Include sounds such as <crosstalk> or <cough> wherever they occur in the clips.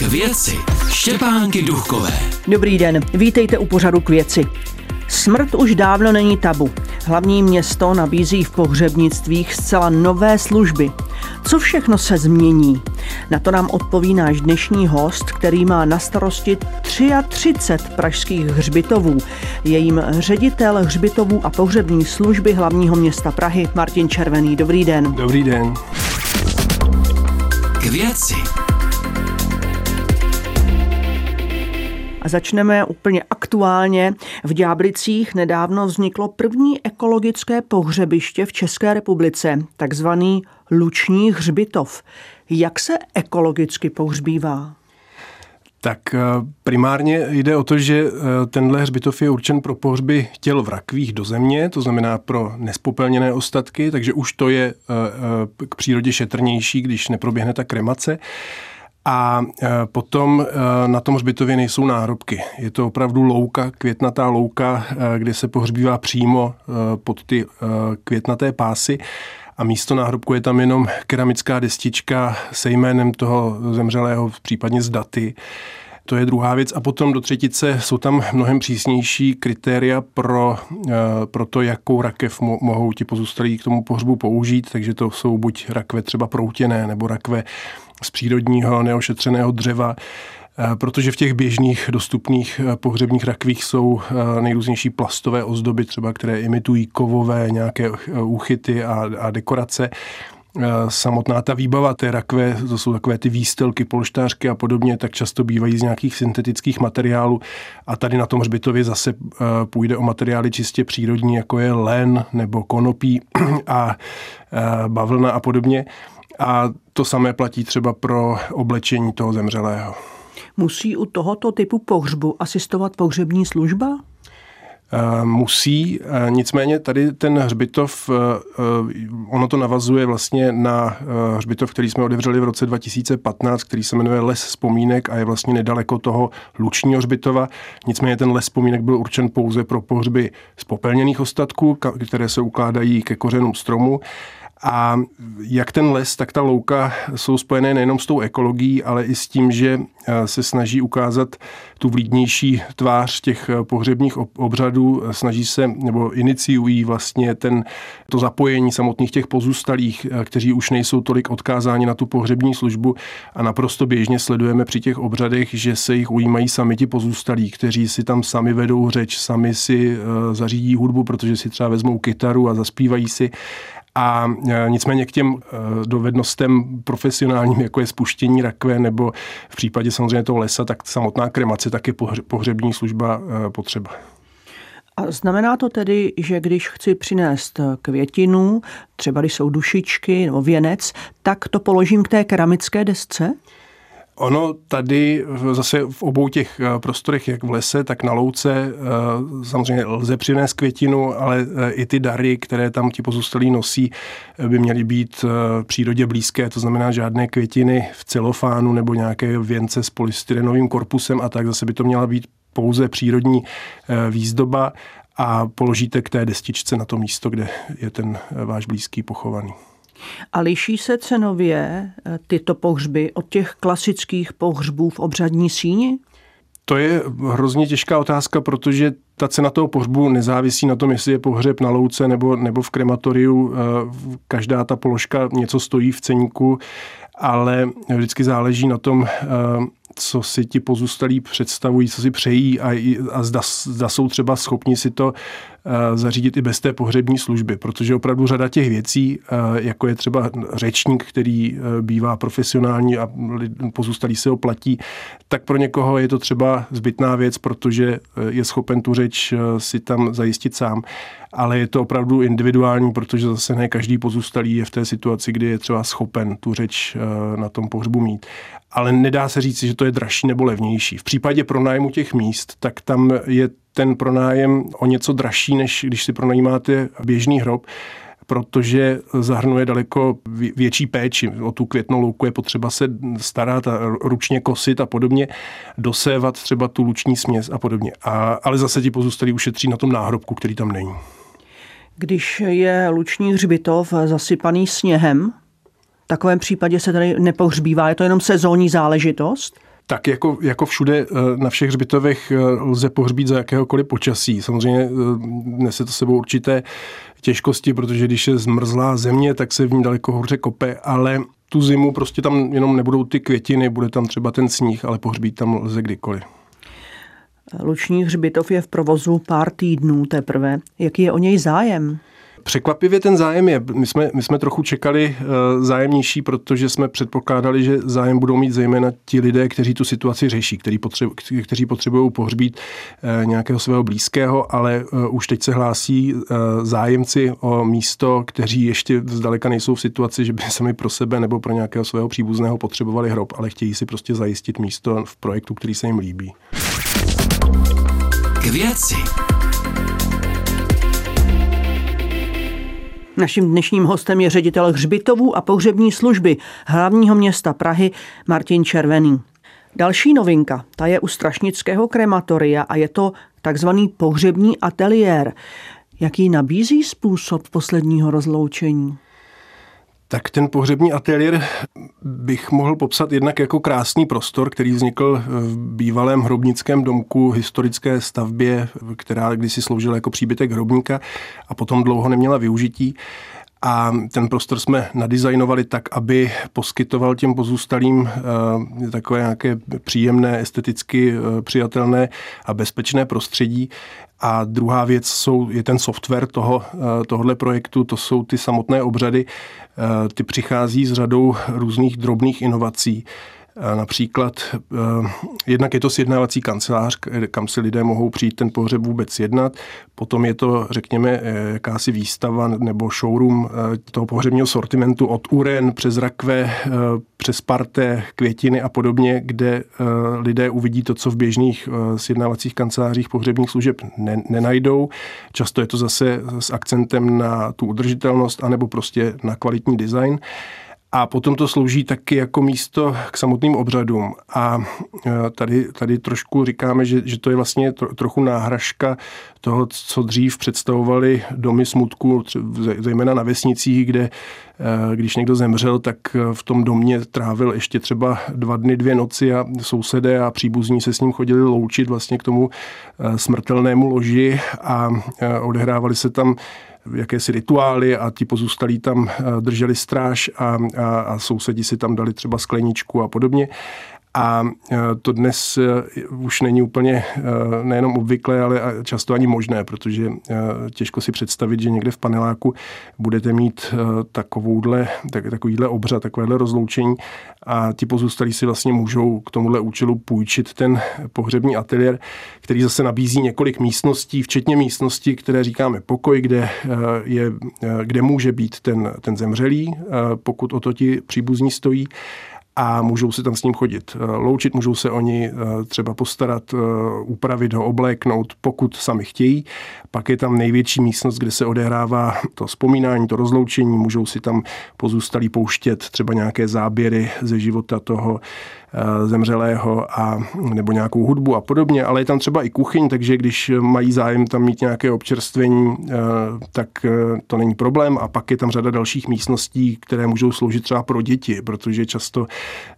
K věci Štěpánky Duchové. Dobrý den, vítejte u pořadu k věci. Smrt už dávno není tabu. Hlavní město nabízí v pohřebnictvích zcela nové služby. Co všechno se změní? Na to nám odpoví náš dnešní host, který má na starosti 33 pražských hřbitovů. Jejím ředitel hřbitovů a pohřební služby hlavního města Prahy Martin Červený. Dobrý den. Dobrý den. K věci A začneme úplně aktuálně. V Ďáblicích nedávno vzniklo první ekologické pohřebiště v České republice, takzvaný Luční hřbitov. Jak se ekologicky pohřbívá? Tak eh, primárně jde o to, že eh, tenhle hřbitov je určen pro pohřby těl v rakvích do země, to znamená pro nespopelněné ostatky, takže už to je eh, k přírodě šetrnější, když neproběhne ta kremace. A potom na tom hřbitově nejsou náhrobky. Je to opravdu louka, květnatá louka, kde se pohřbívá přímo pod ty květnaté pásy a místo náhrobku je tam jenom keramická destička se jménem toho zemřelého, případně z daty. To je druhá věc. A potom do třetice jsou tam mnohem přísnější kritéria pro, eh, pro to, jakou rakev mohou ti pozůstalí k tomu pohřbu použít. Takže to jsou buď rakve třeba proutěné nebo rakve z přírodního neošetřeného dřeva. Eh, protože v těch běžných dostupných eh, pohřebních rakvích jsou nejrůznější plastové ozdoby, třeba které imitují kovové nějaké úchyty a, a dekorace samotná ta výbava té rakve, to jsou takové ty výstelky, polštářky a podobně, tak často bývají z nějakých syntetických materiálů a tady na tom hřbitově zase půjde o materiály čistě přírodní, jako je len nebo konopí <clears throat> a bavlna a podobně. A to samé platí třeba pro oblečení toho zemřelého. Musí u tohoto typu pohřbu asistovat pohřební služba? Eh, musí, eh, nicméně tady ten hřbitov, eh, ono to navazuje vlastně na hřbitov, který jsme otevřeli v roce 2015, který se jmenuje Les vzpomínek a je vlastně nedaleko toho lučního hřbitova. Nicméně ten les vzpomínek byl určen pouze pro pohřby z popelněných ostatků, které se ukládají ke kořenům stromu. A jak ten les, tak ta louka jsou spojené nejenom s tou ekologií, ale i s tím, že eh, se snaží ukázat tu vlídnější tvář těch eh, pohřebních obřadů, snaží se nebo iniciují vlastně ten, to zapojení samotných těch pozůstalých, eh, kteří už nejsou tolik odkázáni na tu pohřební službu. A naprosto běžně sledujeme při těch obřadech, že se jich ujímají sami ti pozůstalí, kteří si tam sami vedou řeč, sami si zařídí hudbu, protože si třeba vezmou kytaru a zaspívají si a e, nicméně k těm e, dovednostem profesionálním, jako je spuštění rakve nebo v případě samozřejmě toho lesa, tak samotná kremace, tak je pohřební služba e, potřeba. A znamená to tedy, že když chci přinést květinu, třeba když jsou dušičky nebo věnec, tak to položím k té keramické desce? Ono tady zase v obou těch eh, prostorech, jak v lese, tak na louce, eh, samozřejmě lze přinést květinu, ale eh, i ty dary, které tam ti pozůstalí nosí, by měly být přírodě blízké, to znamená žádné květiny v celofánu nebo nějaké věnce s polystyrenovým korpusem a tak, zase by to měla být pouze přírodní výzdoba a položíte k té destičce na to místo, kde je ten váš blízký pochovaný. A liší se cenově eh, tyto pohřby od těch klasických pohřbů v obřadní síni? To je hrozně těžká otázka, protože ta cena toho pohřbu nezávisí na tom, jestli je pohřeb na louce nebo, nebo v krematoriu. Eh, každá ta položka něco stojí v ceníku, ale vždycky záleží na tom, eh, co si ti pozůstalí představují, co si přejí a, a zda, zda jsou třeba schopni si to zařídit i bez té pohřební služby, protože opravdu řada těch věcí, uh, jako je třeba řečník, který uh, bývá profesionální a pozůstalí se ho platí, tak pro někoho je to třeba zbytná věc, protože je schopen tu řeč si tam zajistit sám ale je to opravdu individuální, protože zase ne každý pozůstalý je v té situaci, kdy je třeba schopen tu řeč na tom pohřbu mít ale nedá se říct, že to je dražší nebo levnější. V případě pronájmu těch míst, tak tam je ten pronájem o něco dražší, než když si pronajímáte běžný hrob, protože zahrnuje daleko větší péči. O tu květnou louku je potřeba se starat a ručně kosit a podobně, dosévat třeba tu luční směs a podobně. A, ale zase ti pozůstalí ušetří na tom náhrobku, který tam není. Když je luční hřbitov zasypaný sněhem, takovém případě se tady nepohřbívá, je to jenom sezónní záležitost? Tak jako, jako všude na všech hřbitovech lze pohřbít za jakéhokoliv počasí. Samozřejmě nese to sebou určité těžkosti, protože když je zmrzlá země, tak se v ní daleko hůře kope, ale tu zimu prostě tam jenom nebudou ty květiny, bude tam třeba ten sníh, ale pohřbít tam lze kdykoliv. Luční hřbitov je v provozu pár týdnů teprve. Jaký je o něj zájem? Překvapivě ten zájem je. My jsme, my jsme trochu čekali uh, zájemnější, protože jsme předpokládali, že zájem budou mít zejména ti lidé, kteří tu situaci řeší, kteří, potřebu, kteří potřebují pohřbít uh, nějakého svého blízkého, ale uh, už teď se hlásí zájemci o místo, kteří ještě zdaleka nejsou v situaci, že by sami pro sebe nebo pro nějakého svého příbuzného potřebovali hrob, ale chtějí si prostě zajistit místo v projektu, který se jim líbí. K věci. Naším dnešním hostem je ředitel hřbitovů a pohřební služby hlavního města Prahy Martin Červený. Další novinka, ta je u Strašnického krematoria a je to takzvaný pohřební ateliér. Jaký nabízí způsob posledního rozloučení? Tak ten pohřební ateliér bych mohl popsat jednak jako krásný prostor, který vznikl v bývalém hrobnickém domku, historické stavbě, která kdysi sloužila jako příbytek hrobníka a potom dlouho neměla využití. A ten prostor jsme nadizajnovali tak, aby poskytoval těm pozůstalým uh, takové nějaké příjemné, esteticky uh, přijatelné a bezpečné prostředí. A druhá věc jsou, je ten software toho, uh, tohohle projektu, to jsou ty samotné obřady. Ty přichází s řadou různých drobných inovací. Například jednak je to sjednávací kancelář, kam si lidé mohou přijít ten pohřeb vůbec jednat. Potom je to, řekněme, e, jakási výstava nebo showroom e, toho pohřebního sortimentu od uren přes rakve, přes parté, květiny a podobně, kde lidé uvidí to, co v běžných sjednávacích kancelářích pohřebních služeb nenajdou. Často je to zase s akcentem na tu udržitelnost anebo prostě na kvalitní design. A potom to slouží taky jako místo k samotným obřadům. A e, tady, tady trošku říkáme, že, že to je vlastně trochu náhražka toho, co dřív představovali domy smutku, zejména na vesnicích, kde e, když někdo zemřel, tak v tom domě trávil ještě třeba dva dny, dvě noci a sousedé a příbuzní se s ním chodili loučit vlastně k tomu e, smrtelnému loži a odehrávali se tam jakési rituály a ti pozůstalí tam eh, drželi stráž a, a, a sousedi si tam dali třeba skleničku a podobně. A e, to dnes e, už není úplně e, nejenom obvyklé, ale často ani možné, protože těžko si představit, že někde v paneláku budete mít takovouhle, tak, takovýhle obřad, takovéhle rozloučení. A ti pozůstalí si vlastně můžou k tomuhle účelu půjčit ten pohřební ateliér, který zase nabízí několik místností, včetně místnosti, které říkáme pokoj, kde, je, kde může být ten, ten zemřelý, pokud o to ti příbuzní stojí a můžou si tam s ním chodit eh, loučit, můžou se oni eh, třeba postarat, eh, upravit ho, obléknout, pokud sami chtějí. Pak je tam největší místnost, kde se odehrává to vzpomínání, to rozloučení, můžou si tam pozůstalí pouštět třeba nějaké záběry ze života toho zemřelého a nebo nějakou hudbu a podobně, ale je tam třeba i kuchyň, takže když mají zájem tam mít nějaké občerstvení, eh, tak eh, to není problém. A pak je tam řada dalších místností, které můžou sloužit třeba pro děti, protože často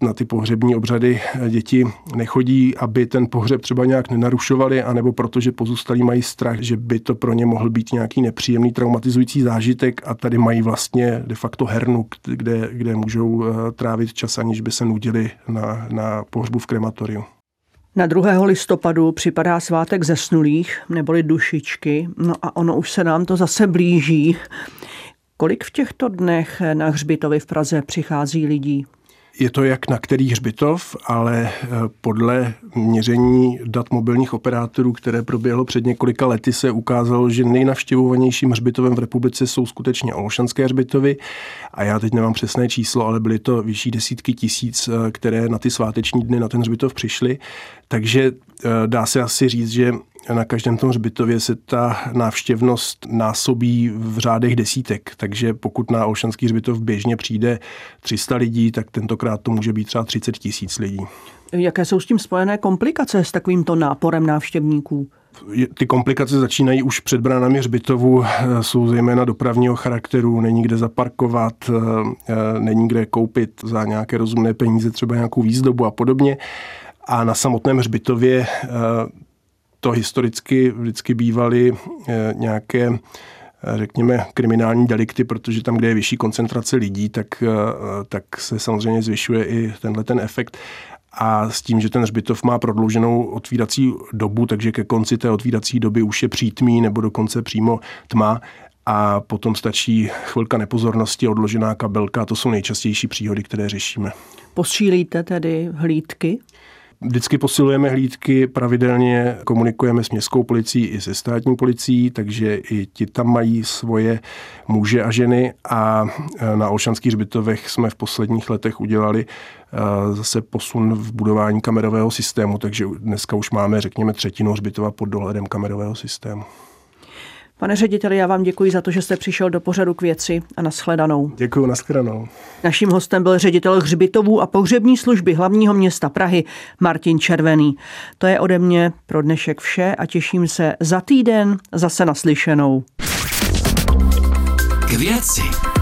na ty pohřební obřady děti nechodí, aby ten pohřeb třeba nějak nenarušovali, anebo protože pozůstalí mají strach, že by to pro ně mohl být nějaký nepříjemný traumatizující zážitek a tady mají vlastně de facto hernu, kde, kde můžou trávit čas, aniž by se nudili na na, pohřbu v krematoriu. Na 2. listopadu připadá svátek zesnulých, neboli dušičky, no a ono už se nám to zase blíží. Kolik v těchto dnech na hřbitovi v Praze přichází lidí? Je to jak na který hřbitov, ale eh, podle měření dat mobilních operátorů, které proběhlo před několika lety, se ukázalo, že nejnavštěvovanějším hřbitovem v republice jsou skutečně Olšanské hřbitovy. A já teď nemám přesné číslo, ale byly to vyšší desítky tisíc, eh, které na ty sváteční dny na ten hřbitov přišly. Takže dá se asi říct, že na každém tom hřbitově se ta návštěvnost násobí v řádech desítek, takže pokud na Olšanský hřbitov běžně přijde 300 lidí, tak tentokrát to může být třeba 30 tisíc lidí. Jaké jsou s tím spojené komplikace s takovýmto náporem návštěvníků? Ty komplikace začínají už před branami hřbitovu, jsou zejména dopravního charakteru, není kde zaparkovat, není kde koupit za nějaké rozumné peníze třeba nějakou výzdobu a podobně A na samotném hřbitově to historicky vždycky bývaly nějaké řekněme, kriminální delikty, protože tam, kde je vyšší koncentrace lidí, tak, tak se samozřejmě zvyšuje i tenhle ten efekt a s tím, že ten hřbitov má prodlouženou otvírací dobu, takže ke konci té otvírací doby už je přítmí nebo dokonce přímo tma a potom stačí chvilka nepozornosti, odložená kabelka, to jsou nejčastější příhody, které řešíme. Posílíte tedy hlídky? Vždycky posilujeme hlídky, pravidelně komunikujeme s městskou policií i se státní policií, takže i ti tam mají svoje muže a ženy a e, na Olšanských hřbitovech jsme v posledních letech udělali e, zase posun v budování kamerového systému, takže dneska už máme, řekněme, třetinu hřbitova pod dohledem kamerového systému. Pane řediteli, já vám děkuji za to, že jste přišel do pořadu k věci a nashledanou. Děkuji, nashledanou. Naším hostem byl ředitel hřbitovů a pohřební služby hlavního města Prahy Martin Červený. To je ode mě pro dnešek vše a těším se za týden zase naslyšenou. K věci.